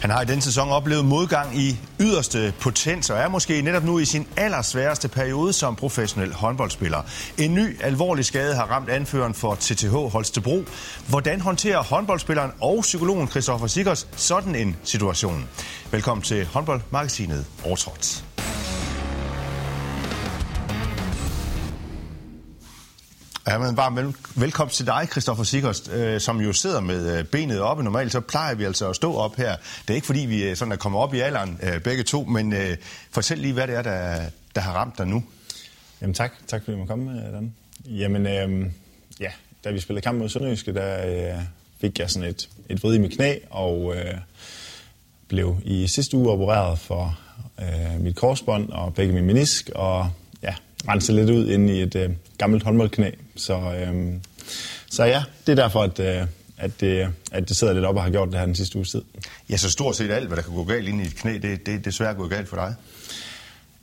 Han har i den sæson oplevet modgang i yderste potens, og er måske netop nu i sin allersværeste periode som professionel håndboldspiller. En ny alvorlig skade har ramt anføreren for TTH Holstebro. Hvordan håndterer håndboldspilleren og psykologen Christoffer Sikkers sådan en situation? Velkommen til håndboldmagasinet Overtrådt. Ja, men bare vel, velkommen til dig, Christoffer Sikkerst, øh, som jo sidder med øh, benet oppe. Normalt så plejer vi altså at stå op her. Det er ikke fordi, vi øh, sådan er kommet op i alderen øh, begge to, men øh, fortæl lige, hvad det er, der, der har ramt dig nu. Jamen tak, tak fordi du måtte komme, øh, Dan. Jamen, øh, ja, da vi spillede kamp mod Sønderjyske, der øh, fik jeg sådan et, et vrid i mit knæ, og øh, blev i sidste uge opereret for øh, mit korsbånd og begge min menisk, og ja, rense lidt ud ind i et øh, gammelt håndboldknæ. Så, øh, så ja, det er derfor, at, øh, at, det, at det sidder lidt op og har gjort det her den sidste uge tid. Ja, så stort set alt, hvad der kan gå galt ind i et knæ, det, det, det er svært gået galt for dig?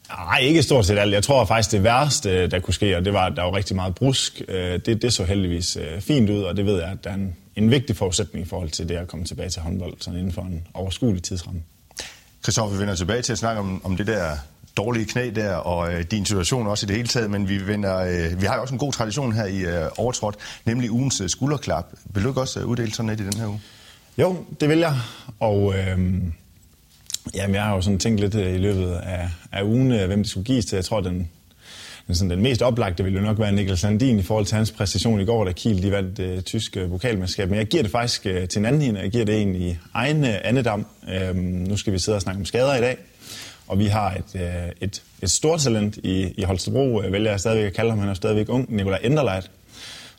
Nej, ikke stort set alt. Jeg tror faktisk, det værste, der kunne ske, og det var, at der var rigtig meget brusk. Øh, det, det så heldigvis øh, fint ud, og det ved jeg, at der er en, en vigtig forudsætning i forhold til det at komme tilbage til håndbold, sådan inden for en overskuelig tidsramme. Christoffer, vi vender tilbage til at snakke om, om det der dårlige knæ der, og øh, din situation også i det hele taget, men vi, vender, øh, vi har jo også en god tradition her i øh, Overtrådt, nemlig ugens øh, skulderklap. Vil du ikke også øh, uddele sådan et i den her uge? Jo, det vil jeg, og øh, jamen, jeg har jo sådan tænkt lidt øh, i løbet af, af ugen, øh, hvem det skulle gives til. Jeg tror, den, den, sådan, den mest oplagte ville jo nok være Niklas Landin i forhold til hans præstation i går, da Kiel de vandt det øh, tyske øh, pokalmesterskab. Men jeg giver det faktisk øh, til en anden hende. Jeg giver det en i egen øh, andedam. Øh, nu skal vi sidde og snakke om skader i dag. Og vi har et, øh, et, et stort talent i, i Holstebro, jeg vælger jeg stadigvæk at kalde ham, han er stadigvæk ung, Nikolaj Enderleit,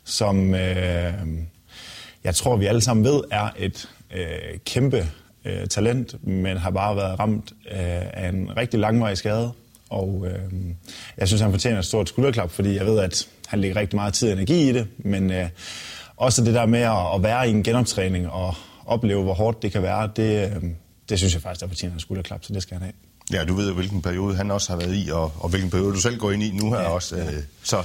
som øh, jeg tror, vi alle sammen ved, er et øh, kæmpe øh, talent, men har bare været ramt øh, af en rigtig langvarig skade. Og øh, jeg synes, han fortjener et stort skulderklap, fordi jeg ved, at han lægger rigtig meget tid og energi i det, men øh, også det der med at, at være i en genoptræning og opleve, hvor hårdt det kan være, det, øh, det synes jeg faktisk, der fortjener en skulderklap, så det skal han have. Ja, du ved jo, hvilken periode han også har været i, og, og hvilken periode du selv går ind i nu her ja, også. Øh, så,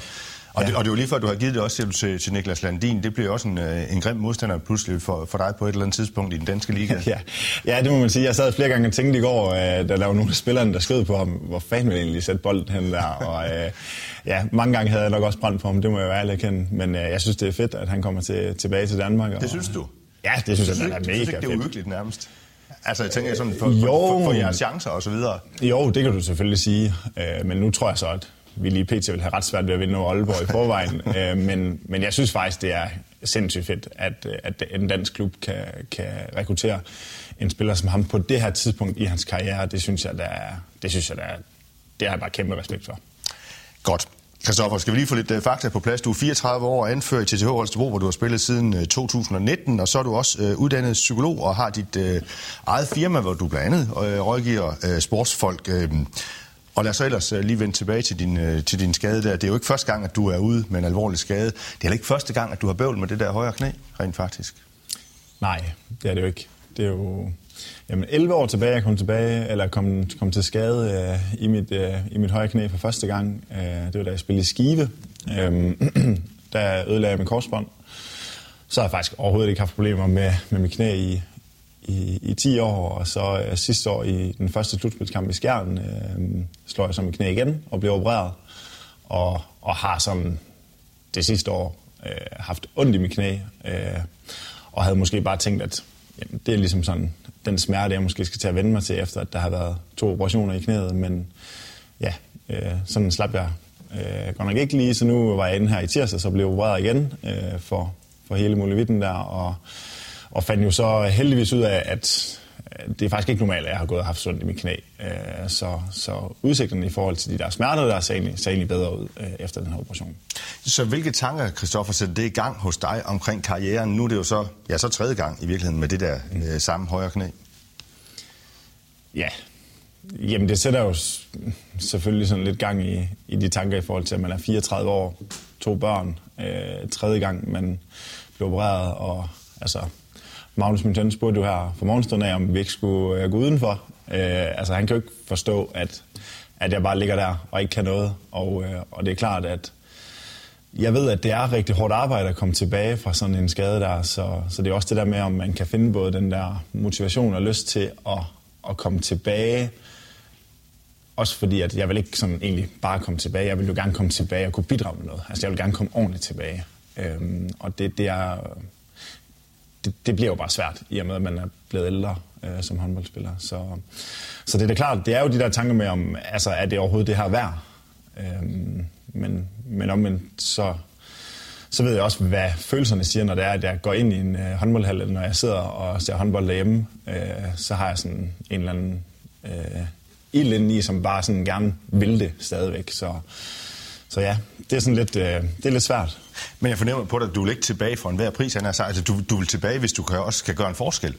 og, ja. det, og det er jo lige før, du har givet det også til, til Niklas Landin. Det bliver også en, øh, en grim modstander pludselig for, for dig på et eller andet tidspunkt i den danske liga. ja. ja, det må man sige. Jeg sad flere gange og tænkte i går, øh, da der var nogle af spillerne, der skød på ham, hvor fanden ville egentlig sætte bolden hen der. Og, ja, mange gange havde jeg nok også brændt på ham, det må jeg jo ærligt erkende. Men jeg synes, det er fedt, at han kommer til, tilbage til Danmark. Det synes du? Ja, det synes jeg, det er mega fedt. Det er uhyggeligt nærmest. Altså, jeg tænker sådan for, jo, for, for, for jeres chancer og så videre. Jo, det kan du selvfølgelig sige. Øh, men nu tror jeg så, at vi lige pt. vil have ret svært ved at vinde over Aalborg i forvejen. øh, men, men jeg synes faktisk, det er sindssygt fedt, at, at en dansk klub kan, kan rekruttere en spiller som ham på det her tidspunkt i hans karriere. Det synes jeg, der er, det synes jeg, der er, det har jeg bare kæmpe respekt for. Godt. Kristoffer, skal vi lige få lidt øh, fakta på plads? Du er 34 år og anfører i TTH Holstebro, hvor du har spillet siden øh, 2019, og så er du også øh, uddannet psykolog og har dit eget firma, hvor du blandt andet rådgiver sportsfolk. Og lad os så ellers lige vende tilbage til din, til din skade der. Det er jo ikke første gang, at du er ude med en alvorlig skade. Det er heller ikke første gang, at du har bøvl med det der højre knæ, rent faktisk. Nej, det er det jo ikke. Det er jo Jamen 11 år tilbage, jeg kom tilbage, eller kom, kom til skade øh, i, mit, øh, i mit højre knæ for første gang. Øh, det var da jeg spillede Skive. Øh, der ødelagde jeg min korsbånd. Så har jeg faktisk overhovedet ikke haft problemer med, med mit knæ i, i, i 10 år. Og så øh, sidste år i den første slutspilskamp i Skjern, øh, slår jeg så mit knæ igen og bliver opereret. Og, og har sådan det sidste år øh, haft ondt i mit knæ. Øh, og havde måske bare tænkt, at jamen, det er ligesom sådan den smerte, jeg måske skal til at vende mig til, efter at der har været to operationer i knæet. Men ja, øh, sådan slap jeg øh, godt nok ikke lige, så nu var jeg inde her i tirsdag, så blev opereret igen øh, for, for hele muligheden der, og, og fandt jo så heldigvis ud af, at det er faktisk ikke normalt, at jeg har gået og haft sundt i mit knæ. Øh, så, så udsigterne i forhold til de der smerter, der ser egentlig, ser egentlig bedre ud øh, efter den her operation. Så hvilke tanker, Christoffer, sætter det i gang hos dig omkring karrieren? Nu er det jo så, ja, så tredje gang i virkeligheden med det der mm. øh, samme højre knæ. Ja, Jamen det sætter jo selvfølgelig sådan lidt gang i, i de tanker i forhold til, at man er 34 år, to børn, øh, tredje gang man bliver opereret, og altså Magnus, min søn, spurgte jo her for morgenstunden af, om vi ikke skulle øh, gå udenfor. Øh, altså, han kan jo ikke forstå, at, at jeg bare ligger der og ikke kan noget. Og, øh, og det er klart, at, jeg ved, at det er rigtig hårdt arbejde at komme tilbage fra sådan en skade der, så, så det er også det der med, om man kan finde både den der motivation og lyst til at, at komme tilbage, også fordi, at jeg vil ikke sådan egentlig bare komme tilbage, jeg vil jo gerne komme tilbage og kunne bidrage med noget. Altså jeg vil gerne komme ordentligt tilbage. Øhm, og det, det er det, det bliver jo bare svært, i og med, at man er blevet ældre øh, som håndboldspiller. Så, så det er da klart, det er jo de der tanker med, om altså, er det overhovedet det her værd? Øhm, men, men omvendt, så, så ved jeg også, hvad følelserne siger, når det er, at jeg går ind i en øh, håndboldhal, eller når jeg sidder og ser håndbold derhjemme, øh, så har jeg sådan en eller anden øh, ild indeni, i, som bare sådan gerne vil det stadigvæk. Så, så ja, det er sådan lidt, øh, det er lidt svært. Men jeg fornemmer på dig, at du vil ikke tilbage for enhver pris, han har sagt. Altså, du, du vil tilbage, hvis du kan, også kan gøre en forskel.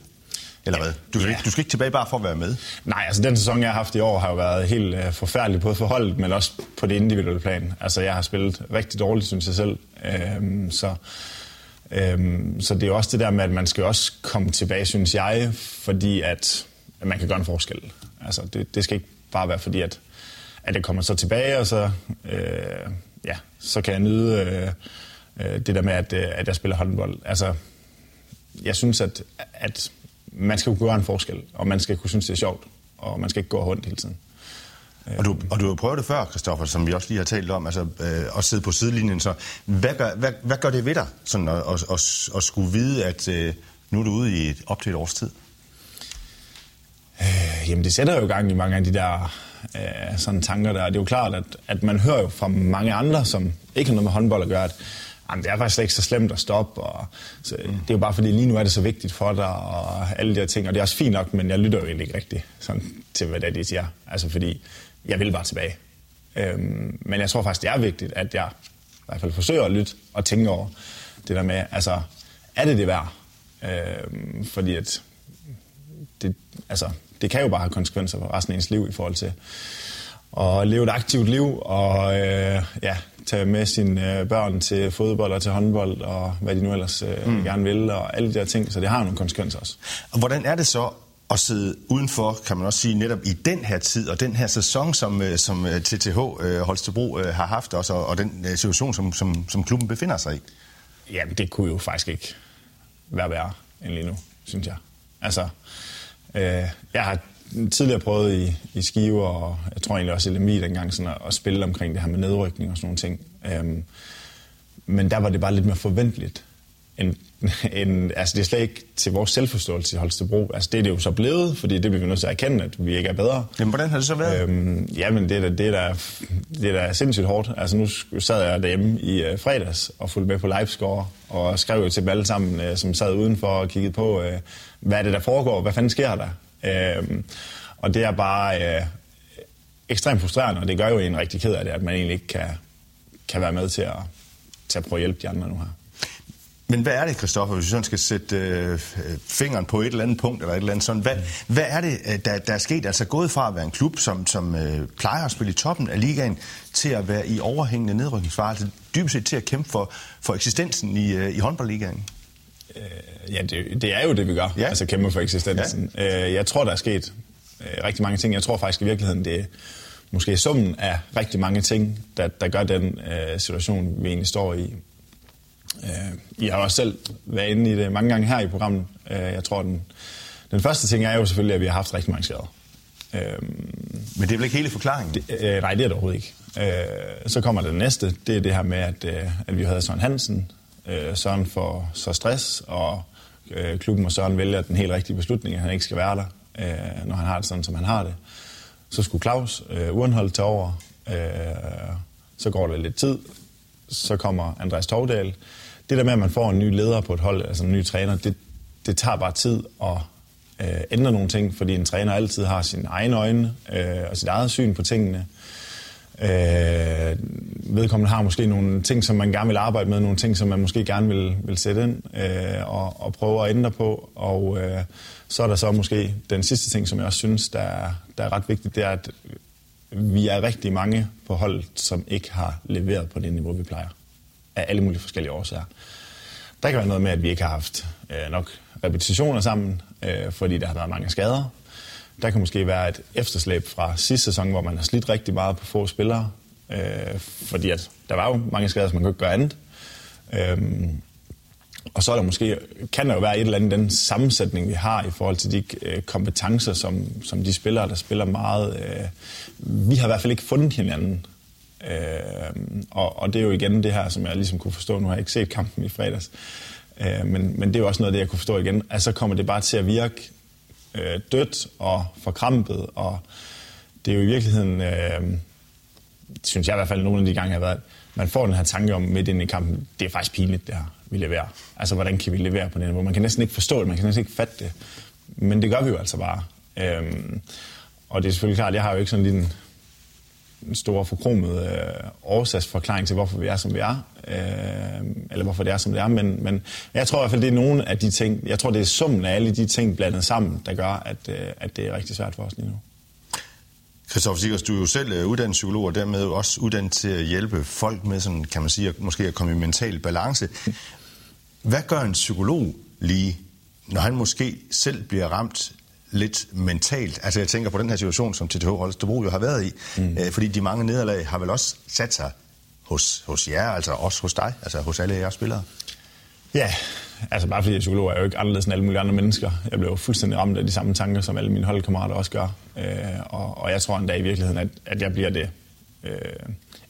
Eller hvad? Du skal, ja. ikke, du skal ikke tilbage bare for at være med? Nej, altså den sæson, jeg har haft i år, har jo været helt uh, forfærdelig, både for holdet, men også på det individuelle plan. Altså jeg har spillet rigtig dårligt, synes jeg selv. Øhm, så, øhm, så det er jo også det der med, at man skal også komme tilbage, synes jeg, fordi at, at man kan gøre en forskel. Altså det, det skal ikke bare være fordi, at, at jeg kommer så tilbage, og så, øh, ja, så kan jeg nyde øh, øh det der med, at, øh, at jeg spiller håndbold. Altså, jeg synes, at, at man skal kunne gøre en forskel, og man skal kunne synes, det er sjovt, og man skal ikke gå rundt hele tiden. Og du, og du har prøvet det før, Kristoffer, som vi også lige har talt om, altså øh, at sidde på sidelinjen. Så hvad gør, hvad, hvad gør det ved dig, sådan at, at, at, at skulle vide, at øh, nu er du ude i et, op til et års tid? Øh, jamen, det sætter jo gang i mange af de der øh, sådan tanker der. Det er jo klart, at, at man hører jo fra mange andre, som ikke har noget med håndbold at gøre, at jamen, det er faktisk ikke så slemt at stoppe. Og, så, mm. Det er jo bare fordi, lige nu er det så vigtigt for dig, og alle de her ting. Og det er også fint nok, men jeg lytter jo egentlig ikke rigtigt sådan, til, hvad det er, de siger. Altså fordi, jeg vil bare tilbage. Øhm, men jeg tror faktisk, det er vigtigt, at jeg i hvert fald forsøger at lytte og tænke over det der med, altså, er det det værd? Øhm, fordi at det, altså, det kan jo bare have konsekvenser for resten af ens liv i forhold til at leve et aktivt liv og øh, ja, tage med sine øh, børn til fodbold og til håndbold og hvad de nu ellers øh, mm. gerne vil og alle de der ting, så det har nogle konsekvenser også. Og hvordan er det så at sidde udenfor, kan man også sige, netop i den her tid og den her sæson, som, øh, som TTH Holstebro har haft også, og den situation, som, som, som klubben befinder sig i? Jamen, det kunne jo faktisk ikke være værre end lige nu, synes jeg. Altså, øh, jeg har tidligere prøvet i, i Skive, og jeg tror egentlig også i Lemmy dengang, sådan at, at spille omkring det her med nedrykning og sådan nogle ting. Øh, men der var det bare lidt mere forventeligt. End, end, altså det er slet ikke til vores selvforståelse i Holstebro. Altså det er det jo så blevet, fordi det bliver vi nødt til at erkende, at vi ikke er bedre. Jamen hvordan har det så været? Øhm, jamen det er, da, det, er da, det er da sindssygt hårdt. Altså nu sad jeg derhjemme i uh, fredags og fulgte med på livescore og skrev jo til dem alle sammen, uh, som sad udenfor og kiggede på, uh, hvad er det der foregår, hvad fanden sker der? Øh, og det er bare øh, ekstremt frustrerende, og det gør jo en rigtig ked af det, at man egentlig ikke kan, kan være med til at, til at prøve at hjælpe de andre nu her. Men hvad er det, Kristoffer, hvis vi sådan skal sætte øh, fingeren på et eller andet punkt, eller et eller andet sådan, hvad, hvad er det, øh, der, der er sket? Altså gået fra at være en klub, som, som øh, plejer at spille i toppen af ligaen, til at være i overhængende nedrykningsfare, altså dybest set til at kæmpe for, for eksistensen i, øh, i håndboldligaen? Øh, ja, det, det er jo det, vi gør. Ja. Altså kæmpe for eksistensen. Ja. Øh, jeg tror, der er sket rigtig mange ting. Jeg tror faktisk i virkeligheden, det er måske summen af rigtig mange ting, der, der gør den øh, situation, vi egentlig står i. Øh, I har også selv været inde i det mange gange her i programmet. Øh, jeg tror, den, den første ting er jo selvfølgelig, at vi har haft rigtig mange skader. Øh, Men det er vel ikke hele forklaringen? Det, øh, nej, det er det overhovedet ikke. Øh, så kommer det næste, det er det her med, at, øh, at vi havde Søren Hansen, øh, Søren får så stress, og øh, klubben og Søren vælger den helt rigtige beslutning, at han ikke skal være der, øh, når han har det sådan, som han har det. Så skulle Claus øh, Urenhold tage over. Øh, så går der lidt tid. Så kommer Andreas Tovdal. Det der med, at man får en ny leder på et hold, altså en ny træner, det, det tager bare tid at øh, ændre nogle ting, fordi en træner altid har sine egne øjne øh, og sit eget syn på tingene. Øh, vedkommende har måske nogle ting, som man gerne vil arbejde med, nogle ting, som man måske gerne vil, vil sætte ind øh, og, og prøve at ændre på. Og øh, så er der så måske den sidste ting, som jeg også synes, der er, der er ret vigtigt, det er, at vi er rigtig mange på holdet, som ikke har leveret på det niveau, vi plejer. Af alle mulige forskellige årsager. Der kan være noget med, at vi ikke har haft øh, nok repetitioner sammen, øh, fordi der har været mange skader. Der kan måske være et efterslæb fra sidste sæson, hvor man har slidt rigtig meget på få spillere. Øh, fordi at der var jo mange skader, som man kunne ikke gøre andet. Øh, og så er der måske, kan der jo være et eller andet den sammensætning, vi har i forhold til de øh, kompetencer, som, som de spillere, der spiller meget. Øh, vi har i hvert fald ikke fundet hinanden. Øh, og, og det er jo igen det her, som jeg ligesom kunne forstå. Nu har jeg ikke set kampen i fredags. Øh, men, men det er jo også noget af det, jeg kunne forstå igen. Altså kommer det bare til at virke øh, dødt og forkrampet, og det er jo i virkeligheden, øh, synes jeg i hvert fald nogle af de gange, jeg har været, man får den her tanke om midt ind i kampen, det er faktisk pinligt det her, vi leverer. Altså, hvordan kan vi levere på den niveau? Man kan næsten ikke forstå det, man kan næsten ikke fatte det. Men det gør vi jo altså bare. Øhm, og det er selvfølgelig klart, jeg har jo ikke sådan en en stor forkromet øh, årsagsforklaring til, hvorfor vi er, som vi er, øh, eller hvorfor det er, som det er, men, men jeg tror i hvert fald, det er nogle af de ting, jeg tror, det er summen af alle de ting blandet sammen, der gør, at, øh, at det er rigtig svært for os lige nu. Christoffer Sigers, du er jo selv øh, uddannet psykolog, og dermed også uddannet til at hjælpe folk med, sådan, kan man sige, at måske at komme i mental balance. Hvad gør en psykolog lige, når han måske selv bliver ramt lidt mentalt? Altså jeg tænker på den her situation, som TTH Holstebro jo har været i, mm. øh, fordi de mange nederlag har vel også sat sig hos, hos jer, altså også hos dig, altså hos alle jeres spillere? Ja, altså bare fordi jeg er psykolog, er jeg jo ikke anderledes end alle mulige andre mennesker. Jeg blev jo fuldstændig ramt af de samme tanker, som alle mine holdkammerater også gør. Øh, og, og jeg tror endda i virkeligheden, at, at jeg bliver det øh,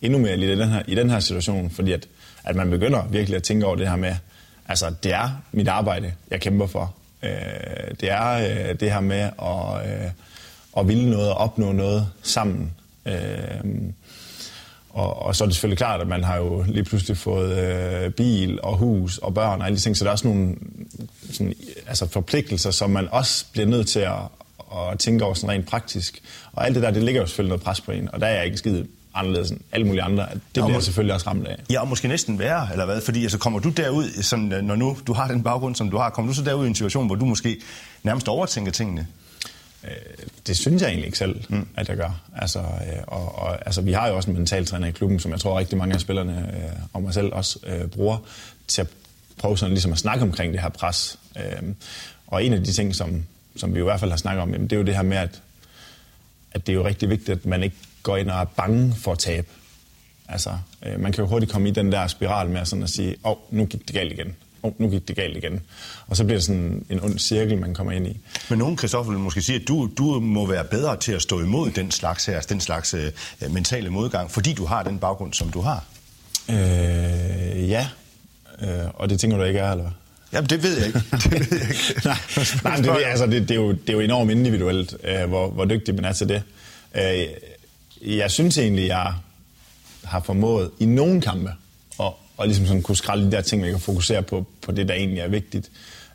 endnu mere i den her, i den her situation, fordi at, at man begynder virkelig at tænke over det her med, altså det er mit arbejde, jeg kæmper for. Øh, det er øh, det her med at, øh, at ville noget og opnå noget sammen. Øh, og, og så er det selvfølgelig klart, at man har jo lige pludselig fået øh, bil og hus og børn og alle de ting, så der er også nogle sådan, altså forpligtelser, som man også bliver nødt til at, at tænke over sådan rent praktisk. Og alt det der, det ligger jo selvfølgelig noget pres på en, og der er jeg ikke skide anderledes end alle mulige andre. Det bliver jeg selvfølgelig også ramt af. Ja, og måske næsten værre, eller hvad? Fordi altså, kommer du derud, sådan, når nu du har den baggrund, som du har, kommer du så derud i en situation, hvor du måske nærmest overtænker tingene? Øh, det synes jeg egentlig ikke selv, mm. at jeg gør. Altså, øh, og, og, altså, vi har jo også en mentaltræner i klubben, som jeg tror rigtig mange af spillerne øh, og mig selv også øh, bruger til at prøve sådan ligesom at snakke omkring det her pres. Øh, og en af de ting, som, som vi i hvert fald har snakket om, jamen, det er jo det her med, at, at det er jo rigtig vigtigt, at man ikke går ind og er bange for at tabe. Altså, øh, man kan jo hurtigt komme i den der spiral med sådan at sige, åh, oh, nu gik det galt igen oh, nu gik det galt igen. Og så bliver det sådan en ond cirkel, man kommer ind i. Men nogen, Christoffer, vil måske sige, at du, du må være bedre til at stå imod den slags her, den slags øh, mentale modgang, fordi du har den baggrund, som du har. Øh, ja, øh, og det tænker du ikke er, eller Jamen, det ved jeg ikke. Det ved jeg ikke. nej, nej det, altså, det, det, er jo, det er jo enormt individuelt, øh, hvor, hvor dygtig man er til det. Øh, jeg synes egentlig, jeg har formået i nogle kampe og ligesom sådan kunne skralde de der ting, man kan fokusere på, på det, der egentlig er vigtigt.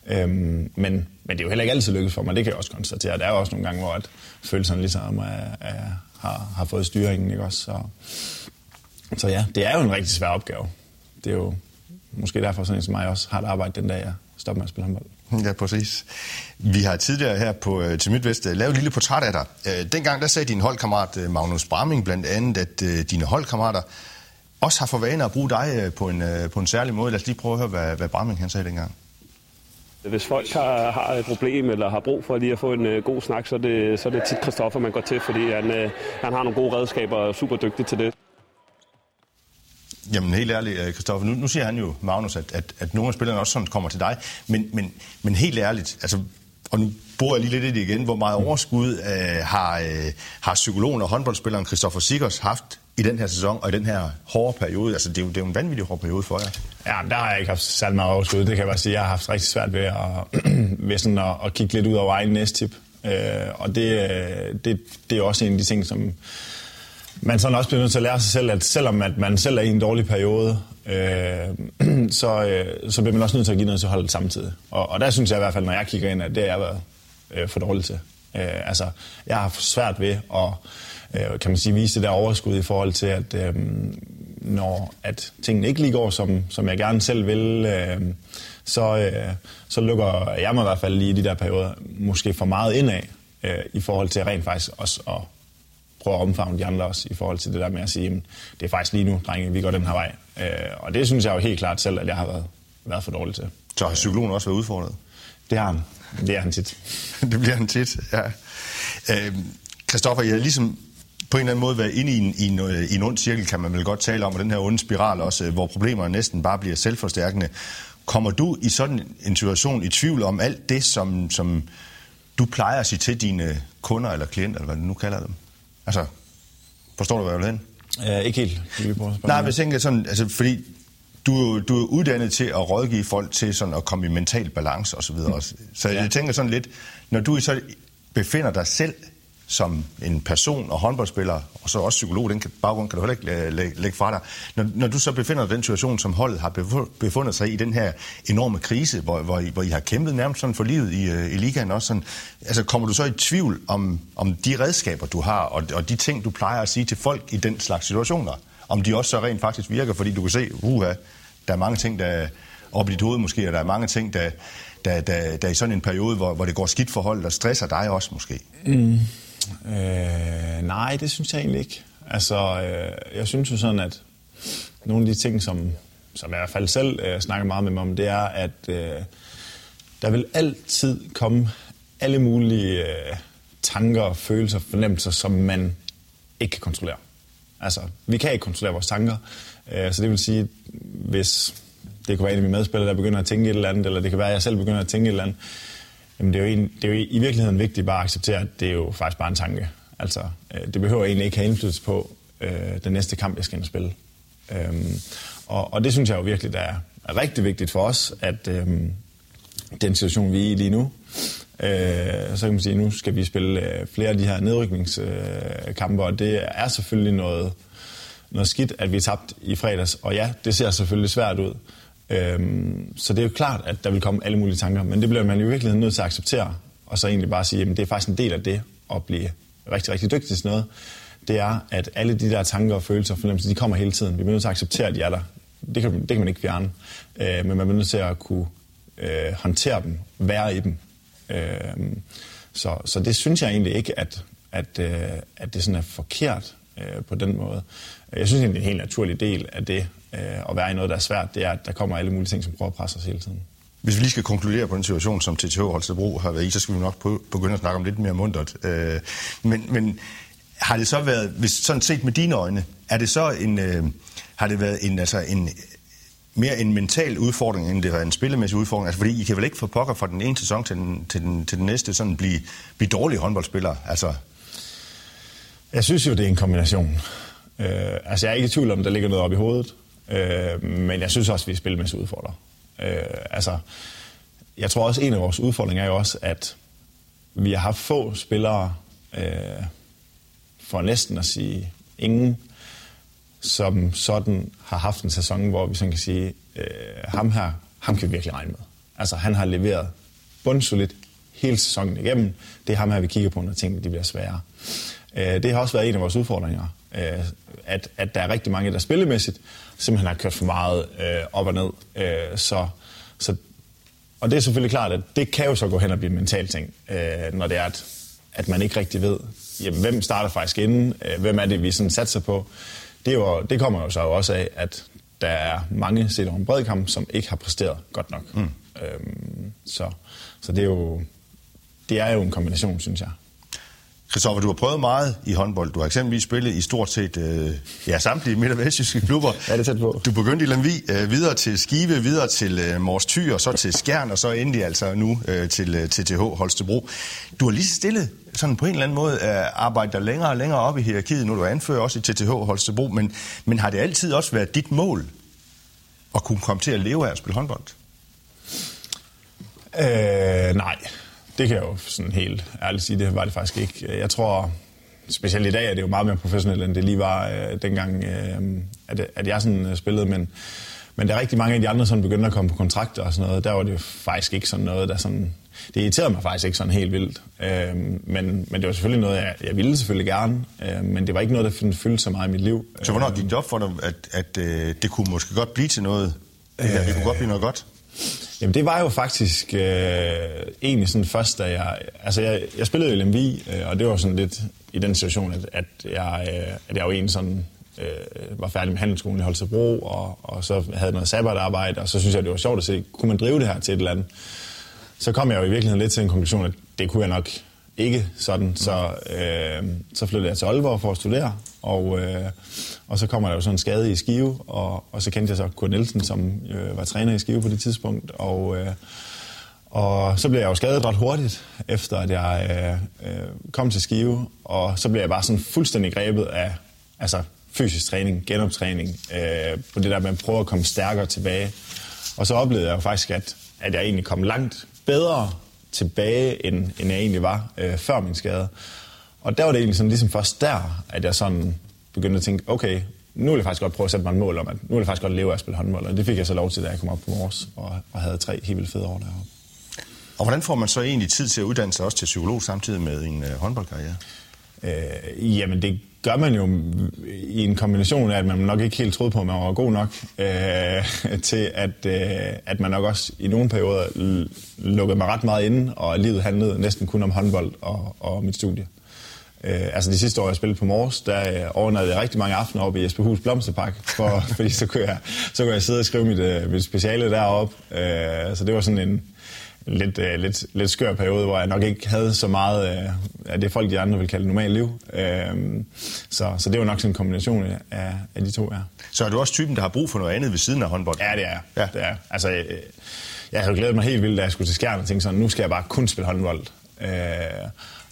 Øhm, men, men det er jo heller ikke altid lykkedes for mig, det kan jeg også konstatere. Der er jo også nogle gange, hvor at følelserne ligesom er, er, har, har fået styringen, ikke også? Så, så ja, det er jo en rigtig svær opgave. Det er jo måske derfor sådan en som mig også har et arbejde den dag, jeg stopper med at spille håndbold. Ja, præcis. Vi har tidligere her på øh, til Midtvest øh, lavet et lille portræt af dig. Øh, dengang der sagde din holdkammerat Magnus Bramming blandt andet, at dine holdkammerater også har for vane at bruge dig øh, på en, øh, på en særlig måde. Lad os lige prøve at høre, hvad, hvad Bramming han sagde dengang. Hvis folk har, har et problem eller har brug for lige at få en uh, god snak, så er, det, så er det tit Christoffer, man går til, fordi han, uh, han har nogle gode redskaber og er super dygtig til det. Jamen helt ærligt, Kristoffer, nu, nu siger han jo, Magnus, at, at, at nogle af spillerne også sådan kommer til dig, men, men, men helt ærligt, altså, og nu bor jeg lige lidt i det igen, hvor meget overskud øh, har, øh, har psykologen og håndboldspilleren Christoffer Sikkers haft i den her sæson og i den her hårde periode? Altså, det er jo, det er jo en vanvittig hård periode for jer. Ja, der har jeg ikke haft særlig meget overskud. Det kan jeg bare sige. Jeg har haft rigtig svært ved at, ved sådan at, at kigge lidt ud over egen næstip. Øh, og det, det, det er også en af de ting, som man sådan også bliver nødt til at lære sig selv, at selvom at man selv er i en dårlig periode, øh, så, øh, så bliver man også nødt til at give noget til holdet samtidig. Og, og der synes jeg i hvert fald, når jeg kigger ind, at det er jeg været øh, for dårlig til. Øh, altså, jeg har svært ved at øh, kan man sige, vise det der overskud i forhold til, at øh, når at tingene ikke lige går, som, som jeg gerne selv vil, øh, så, øh, så lukker jeg mig i hvert fald lige i de der perioder måske for meget indad øh, i forhold til rent faktisk også at prøve at omfavne de andre også i forhold til det der med at sige, det er faktisk lige nu, drenge, vi går den her vej. Øh, og det synes jeg jo helt klart selv, at jeg har været, været for dårlig til. Så har psykologen også været udfordret? Det har han. Det er han tit. det bliver han tit, ja. Øh, Christoffer, jeg har ligesom på en eller anden måde været inde i en, i, en, i en ond cirkel, kan man vel godt tale om, og den her onde spiral også, hvor problemer næsten bare bliver selvforstærkende. Kommer du i sådan en situation i tvivl om alt det, som, som du plejer at sige til dine kunder eller klienter, eller hvad du nu kalder dem? Altså, forstår du, hvad jeg vil hen? Ja, ikke helt. Nej, men jeg tænker sådan, altså, fordi du, du er uddannet til at rådgive folk til sådan at komme i mental balance osv. Så, så ja. jeg tænker sådan lidt, når du så befinder dig selv som en person og håndboldspiller, og så også psykolog, den baggrund kan du heller ikke øh, lægge, lægge fra dig. Når, når du så befinder dig i den situation, som holdet har befundet sig i, den her enorme krise, hvor, hvor, I, hvor I har kæmpet nærmest sådan for livet i, øh, i ligaen også, sådan, altså kommer du så i tvivl om, om de redskaber, du har, og, og de ting, du plejer at sige til folk i den slags situationer, om de også så rent faktisk virker, fordi du kan se, uha, der er mange ting, der op i dit hoved måske, og der er mange ting, der, der, der, der i sådan en periode, hvor, hvor det går skidt for holdet, stresser dig også måske. Mm. Øh, nej, det synes jeg egentlig ikke. Altså, øh, jeg synes jo sådan, at nogle af de ting, som, som jeg i hvert fald selv øh, snakker meget med mig om, det er, at øh, der vil altid komme alle mulige øh, tanker, følelser, fornemmelser, som man ikke kan kontrollere. Altså, vi kan ikke kontrollere vores tanker, øh, så det vil sige, hvis det kunne være en af mine medspillere, der begynder at tænke et eller andet, eller det kan være, at jeg selv begynder at tænke et eller andet, Jamen det er, jo en, det er jo i virkeligheden vigtigt bare at acceptere, at det er jo faktisk bare en tanke. Altså, øh, det behøver egentlig ikke have indflydelse på øh, den næste kamp, jeg skal ind og spille. Øhm, og, og det synes jeg jo virkelig, der er, rigtig vigtigt for os, at øh, den situation, vi er i lige nu, øh, så kan man sige, at nu skal vi spille øh, flere af de her nedrykningskampe, øh, og det er selvfølgelig noget, noget skidt, at vi er tabt i fredags. Og ja, det ser selvfølgelig svært ud. Øhm, så det er jo klart, at der vil komme alle mulige tanker, men det bliver man i virkeligheden nødt til at acceptere, og så egentlig bare sige, at det er faktisk en del af det at blive rigtig, rigtig dygtig til noget. Det er, at alle de der tanker og følelser og fornemmelser, de kommer hele tiden. Vi bliver nødt til at acceptere, at de er der. Det kan, det kan man ikke fjerne, øh, men man bliver nødt til at kunne øh, håndtere dem, være i dem. Øh, så, så det synes jeg egentlig ikke, at, at, øh, at det sådan er forkert øh, på den måde. Jeg synes egentlig, det er en helt naturlig del af det øh, at være i noget, der er svært, det er, at der kommer alle mulige ting, som prøver at presse os hele tiden. Hvis vi lige skal konkludere på den situation, som TTH Holstebro har været i, så skal vi nok begynde at snakke om lidt mere mundret. Øh, men, men har det så været, hvis sådan set med dine øjne, er det så en, øh, har det været en, altså en, mere en mental udfordring, end det var en spillemæssig udfordring? Altså, fordi I kan vel ikke få pokker fra den ene sæson til den, til den, til den næste sådan blive, blive dårlige håndboldspillere? Altså... Jeg synes jo, det er en kombination. Øh, altså, jeg er ikke i tvivl om, der ligger noget op i hovedet. Øh, men jeg synes også, at vi er spilmæssigt udfordrer. Øh, altså, jeg tror også, at en af vores udfordringer er jo også, at vi har haft få spillere, øh, for næsten at sige ingen, som sådan har haft en sæson, hvor vi sådan kan sige, øh, ham her, ham kan vi virkelig regne med. Altså, han har leveret bundsolidt hele sæsonen igennem. Det er ham her, vi kigger på, når tingene de bliver svære. Øh, det har også været en af vores udfordringer, øh, at, at der er rigtig mange, der spillemæssigt simpelthen har kørt for meget øh, op og ned. Øh, så, så, og det er selvfølgelig klart, at det kan jo så gå hen og blive en mental ting, øh, når det er, at, at man ikke rigtig ved, jamen, hvem starter faktisk inden, øh, hvem er det, vi sådan satser på. Det, er jo, det kommer jo så også af, at der er mange set over en bred kamp, som ikke har præsteret godt nok. Mm. Øhm, så, så det er jo det er jo en kombination, synes jeg. Christoffer, du har prøvet meget i håndbold. Du har eksempelvis spillet i stort set øh, ja, samtlige midt- og vestjyske klubber. ja, det er tæt på. Du begyndte i Lemvi, øh, videre til Skive, videre til øh, Mors Thy, og så til Skjern, og så endelig altså nu øh, til øh, TTH Holstebro. Du har lige stille sådan på en eller anden måde øh, arbejdet dig længere og længere op i hierarkiet, nu du anfører også i TTH Holstebro, men, men har det altid også været dit mål at kunne komme til at leve af at spille håndbold? Øh, nej, det kan jeg jo sådan helt ærligt sige, det var det faktisk ikke. Jeg tror, specielt i dag er det jo meget mere professionelt, end det lige var øh, dengang, øh, at, at jeg sådan øh, spillede, men, men der er rigtig mange af de andre, som begyndte at komme på kontrakter og sådan noget, der var det jo faktisk ikke sådan noget, der sådan, det irriterede mig faktisk ikke sådan helt vildt. Øh, men, men det var selvfølgelig noget, jeg, jeg ville selvfølgelig gerne, øh, men det var ikke noget, der fyldte så meget i mit liv. Så hvornår gik det op for dig, at, at øh, det kunne måske godt blive til noget? Øh, det kunne godt blive noget godt? Jamen det var jo faktisk øh, egentlig sådan først, da jeg... Altså jeg, jeg spillede i LMV, øh, og det var sådan lidt i den situation, at, at, jeg, øh, at jeg jo egentlig sådan øh, var færdig med handelsskolen i Holstebro, og, og så havde noget sabbatarbejde, og så synes jeg, det var sjovt at se, kunne man drive det her til et eller andet? Så kom jeg jo i virkeligheden lidt til en konklusion, at det kunne jeg nok ikke sådan, så, øh, så flyttede jeg til Aalborg for at studere, og, øh, og så kommer der jo sådan en skade i Skive, og, og så kendte jeg så Kurt Nielsen, som øh, var træner i Skive på det tidspunkt, og, øh, og så blev jeg jo skadet ret hurtigt, efter at jeg øh, øh, kom til Skive, og så blev jeg bare sådan fuldstændig grebet af altså, fysisk træning, genoptræning, øh, på det der med at prøve at komme stærkere tilbage. Og så oplevede jeg jo faktisk, at, at jeg egentlig kom langt bedre tilbage, end, end jeg egentlig var øh, før min skade. Og der var det egentlig sådan, ligesom først der, at jeg sådan begyndte at tænke, okay, nu vil jeg faktisk godt prøve at sætte mig et mål om, at nu vil jeg faktisk godt leve af at spille håndbold. Og det fik jeg så lov til, da jeg kom op på Mors og, og havde tre helt vildt fede år deroppe. Og hvordan får man så egentlig tid til at uddanne sig også til psykolog samtidig med en øh, håndboldkarriere? Øh, jamen det gør man jo i en kombination af, at man nok ikke helt troede på, at man var god nok, øh, til at, øh, at man nok også i nogle perioder lukkede mig ret meget inde, og livet handlede næsten kun om håndbold og, og mit studie. Øh, altså de sidste år, jeg spillede på Mors, der øh, overnattede jeg rigtig mange aftener oppe i Jesperhus Blomsterpark, for, fordi så kunne, jeg, så kunne jeg sidde og skrive mit, øh, mit speciale deroppe. Øh, så det var sådan en, lidt, uh, lidt, lidt skør periode, hvor jeg nok ikke havde så meget uh, af det, folk de andre vil kalde normalt liv. Uh, så, så det var nok sådan en kombination af, af de to, ja. Så er du også typen, der har brug for noget andet ved siden af håndbold? Ja, det er ja. det er. Altså, jeg, jeg havde glædet mig helt vildt, da jeg skulle til Skjern og tænkte sådan, nu skal jeg bare kun spille håndbold. Uh,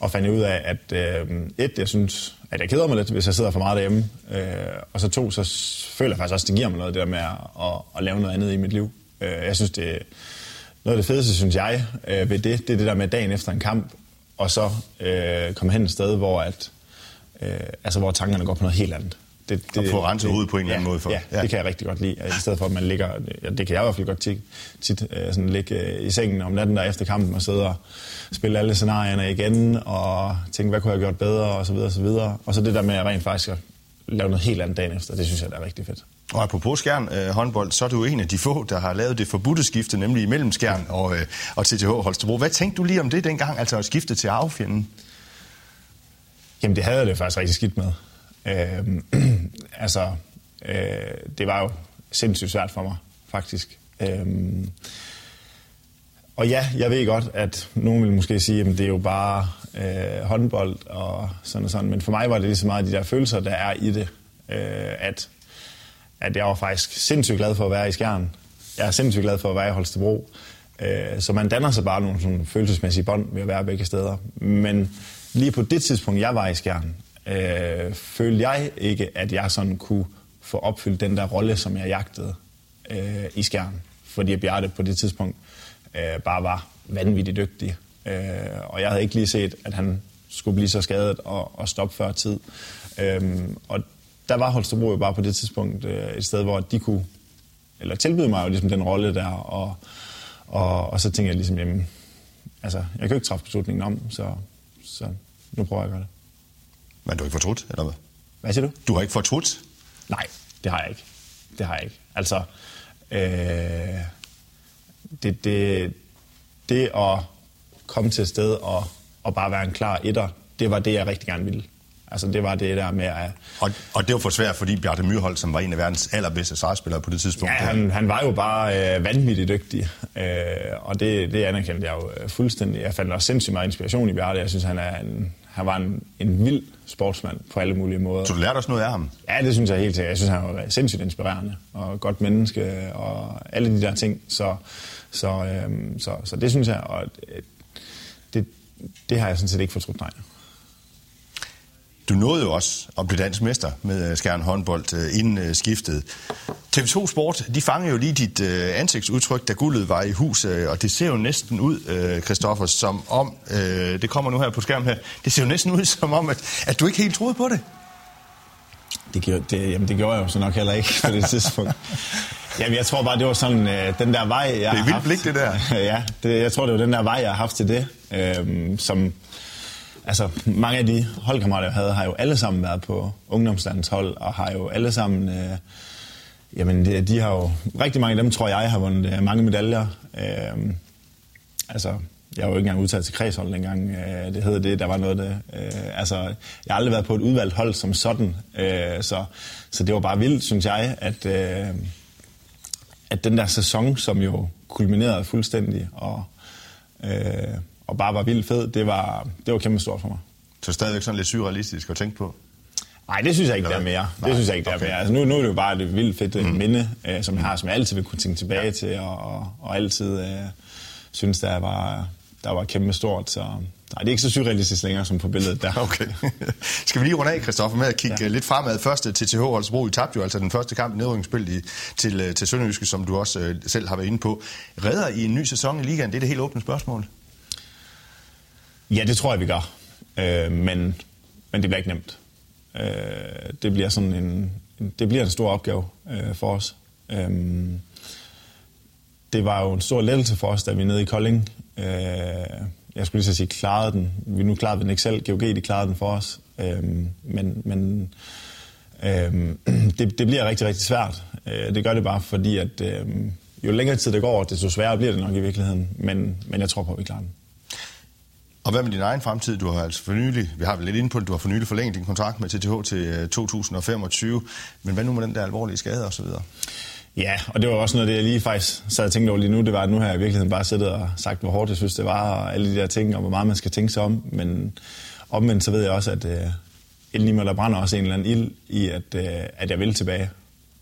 og fandt ud af, at uh, et, jeg synes, at jeg keder mig lidt, hvis jeg sidder for meget derhjemme. Uh, og så to, så føler jeg faktisk også, at det giver mig noget, det der med at, at, at lave noget andet i mit liv. Uh, jeg synes, det noget af det fedeste, synes jeg, øh, ved det, det er det der med dagen efter en kamp, og så øh, komme hen et sted, hvor, at, øh, altså, hvor tankerne går på noget helt andet. Det, det, og få renset hovedet på en eller anden måde. For. Ja, ja, det kan jeg rigtig godt lide. I stedet for, at man ligger, ja, det kan jeg i hvert fald godt tit, tit øh, sådan ligge øh, i sengen om natten der efter kampen og sidde og spille alle scenarierne igen og tænke, hvad kunne jeg have gjort bedre og så videre og så videre. Og så det der med at rent faktisk at lave noget helt andet dagen efter, det synes jeg er rigtig fedt. Og apropos Skjern øh, håndbold, så er du en af de få, der har lavet det forbudte skifte, nemlig imellem Skjern og, øh, og TTH Holstebro. Hvad tænkte du lige om det dengang, altså at skifte til arvefjenden? Jamen det havde jeg det faktisk rigtig skidt med. Øh, altså, øh, det var jo sindssygt svært for mig, faktisk. Øh, og ja, jeg ved godt, at nogen vil måske sige, at det er jo bare øh, håndbold og sådan og sådan. Men for mig var det lige så meget de der følelser, der er i det. Øh, at at jeg var faktisk sindssygt glad for at være i Skjern. Jeg er sindssygt glad for at være i Holstebro. Øh, så man danner sig bare nogle sådan følelsesmæssige bånd ved at være begge steder. Men lige på det tidspunkt, jeg var i Skjern, øh, følte jeg ikke, at jeg sådan kunne få opfyldt den der rolle, som jeg jagtede øh, i Skjern. Fordi Bjarte på det tidspunkt øh, bare var vanvittigt dygtig. Øh, og jeg havde ikke lige set, at han skulle blive så skadet og, og stoppe før tid. Øh, og der var Holstebro jo bare på det tidspunkt øh, et sted, hvor de kunne, eller tilbyde mig jo ligesom den rolle der, og, og, og så tænkte jeg ligesom, jamen, altså, jeg kan jo ikke træffe beslutningen om, så, så nu prøver jeg at gøre det. Men du har ikke fortrudt, eller hvad? Hvad siger du? Du har ikke fortrudt? Nej, det har jeg ikke. Det har jeg ikke. Altså, øh, det, det, det at komme til et sted og, og bare være en klar etter, det var det, jeg rigtig gerne ville. Altså det var det der med at... Og, og det var for svært, fordi Bjarte Myrhold, som var en af verdens allerbedste sejrspillere på det tidspunkt... Ja, han, han var jo bare øh, vanvittigt dygtig, øh, og det, det anerkendte jeg jo øh, fuldstændig. Jeg fandt også sindssygt meget inspiration i Bjarte. Jeg synes, han, er en, han var en, en vild sportsmand på alle mulige måder. Så du lærte også noget af ham? Ja, det synes jeg helt sikkert. Jeg synes, han var sindssygt inspirerende og godt menneske og alle de der ting. Så, så, øh, så, så det synes jeg, og øh, det, det har jeg sådan set ikke fortrudt, nej. Du nåede jo også at blive dansk mester med øh, Skjern håndbold øh, inden øh, skiftet. TV2 Sport, de fangede jo lige dit ansigtsudtryk, da guldet var i hus, og det ser jo næsten ud, Christoffer, som om, det kommer nu her på skærmen her, det ser jo næsten ud som om, at, at du ikke helt troede på det. Det, gjorde, det, jamen det gjorde jeg jo så nok heller ikke på det tidspunkt. Jamen, jeg tror bare, det var sådan øh, den der vej, jeg Det er vildt blik, det der. ja, det, jeg tror, det var den der vej, jeg har haft til det, øh, som, altså mange af de holdkammerater, jeg havde, har jo alle sammen været på ungdomslandshold, og har jo alle sammen, øh, jamen de, de har jo, rigtig mange af dem tror jeg har vundet øh, mange medaljer. Øh, altså, jeg var jo ikke engang udtaget til kredshold dengang, øh, det hedder det, der var noget det. Øh, altså, jeg har aldrig været på et udvalgt hold som sådan, øh, så, så det var bare vildt, synes jeg, at, øh, at den der sæson, som jo kulminerede fuldstændig, og, øh, og bare var vildt fed, det var, det var kæmpe stort for mig. Så stadigvæk sådan lidt surrealistisk at tænke på? Nej, det synes jeg ikke, der er mere. Det synes jeg ikke, der okay. er mere. Altså, nu, nu er det jo bare et vildt fedt mm. minde, øh, som jeg har, som jeg altid vil kunne tænke tilbage ja. til, og, og, og altid øh, synes, der var, der var kæmpe stort. Så nej, det er ikke så surrealistisk længere som på billedet der. Okay. Skal vi lige runde af, Christoffer, med at kigge ja. lidt fremad. Første TTH Holstebro, I tabte jo altså den første kamp i nedrykningsspil til, øh, til Sønderjyske, som du også øh, selv har været inde på. Redder I en ny sæson i ligaen? Det er det helt åbne spørgsmål. Ja, det tror jeg, vi gør. Øh, men, men det bliver ikke nemt. Øh, det bliver sådan en, det bliver en stor opgave øh, for os. Øh, det var jo en stor lettelse for os, da vi nede i Kolding. Øh, jeg skulle lige så sige, klarede den. Vi nu klarede den ikke selv. GOG, de klarede den for os. Øh, men men øh, det, det bliver rigtig, rigtig svært. Øh, det gør det bare, fordi at øh, jo længere tid det går, desto sværere bliver det nok i virkeligheden. Men, men jeg tror på, at vi klarer den. Og hvad med din egen fremtid? Du har altså for nylig, vi har vel lidt inde på det, du har for nylig forlænget din kontrakt med TTH til øh, 2025. Men hvad nu med den der alvorlige skade og så videre? Ja, og det var også noget af det, jeg lige faktisk så jeg tænkte over lige nu. Det var, at nu har jeg i virkeligheden bare siddet og sagt, hvor hårdt jeg synes, det var, og alle de der ting, og hvor meget man skal tænke sig om. Men omvendt så ved jeg også, at øh, uh, inden i mig, der brænder også en eller anden ild i, at, øh, at jeg vil tilbage.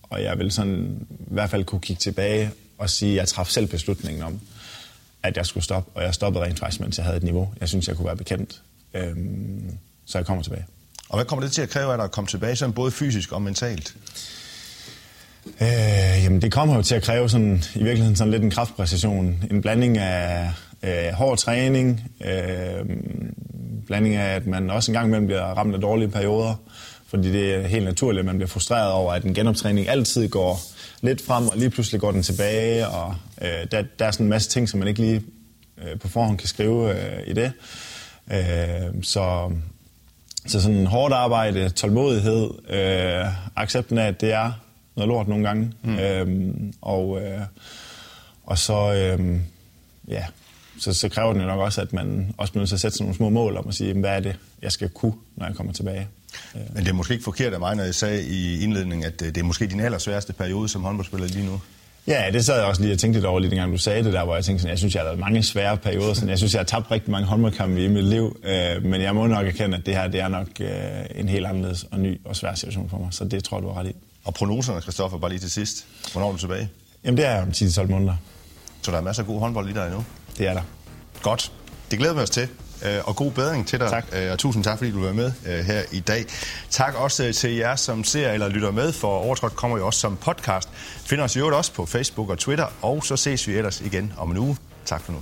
Og jeg vil sådan i hvert fald kunne kigge tilbage og sige, at jeg træffede selv beslutningen om, at jeg skulle stoppe, og jeg stoppede rent faktisk, mens jeg havde et niveau, jeg synes, jeg kunne være bekendt. Øhm, så jeg kommer tilbage. Og hvad kommer det til at kræve af dig at komme tilbage, sådan både fysisk og mentalt? Øh, jamen, det kommer jo til at kræve sådan, i virkeligheden sådan lidt en kraftpræcision. En blanding af øh, hård træning, øh, blanding af, at man også en gang imellem bliver ramt af dårlige perioder, fordi det er helt naturligt, at man bliver frustreret over, at en genoptræning altid går lidt frem, og lige pludselig går den tilbage, og øh, der, der er sådan en masse ting, som man ikke lige øh, på forhånd kan skrive øh, i det. Øh, så, så sådan hårdt arbejde, tålmodighed, øh, accepten af, at det er noget lort nogle gange, mm. øh, og, øh, og så, øh, ja, så, så kræver det nok også, at man også bliver nødt til at sætte sådan nogle små mål om at sige, hvad er det, jeg skal kunne, når jeg kommer tilbage. Men det er måske ikke forkert af mig, når jeg sagde i indledningen, at øh, det er måske din allersværeste periode som håndboldspiller lige nu. Ja, det sad jeg også lige og tænkte lidt over, lige dengang du sagde det der, hvor jeg tænkte sådan, jeg synes, jeg har været mange svære perioder. Sådan, jeg synes, jeg har tabt rigtig mange håndboldkampe i mit liv, øh, men jeg må nok erkende, at det her det er nok øh, en helt anderledes og ny og svær situation for mig. Så det tror jeg, du har ret i. Og prognoserne, Kristoffer, bare lige til sidst. Hvornår er du tilbage? Jamen, det er om 10-12 måneder. Så der er masser af god håndbold lige der endnu? Det er der. Godt. Det glæder vi os til. Øh, og god bedring til dig. Tak. Øh, og tusind tak, fordi du var med øh, her i dag. Tak også til jer, som ser eller lytter med, for Overtrådt kommer jo også som podcast. Finder os i øvrigt også på Facebook og Twitter, og så ses vi ellers igen om en uge. Tak for nu.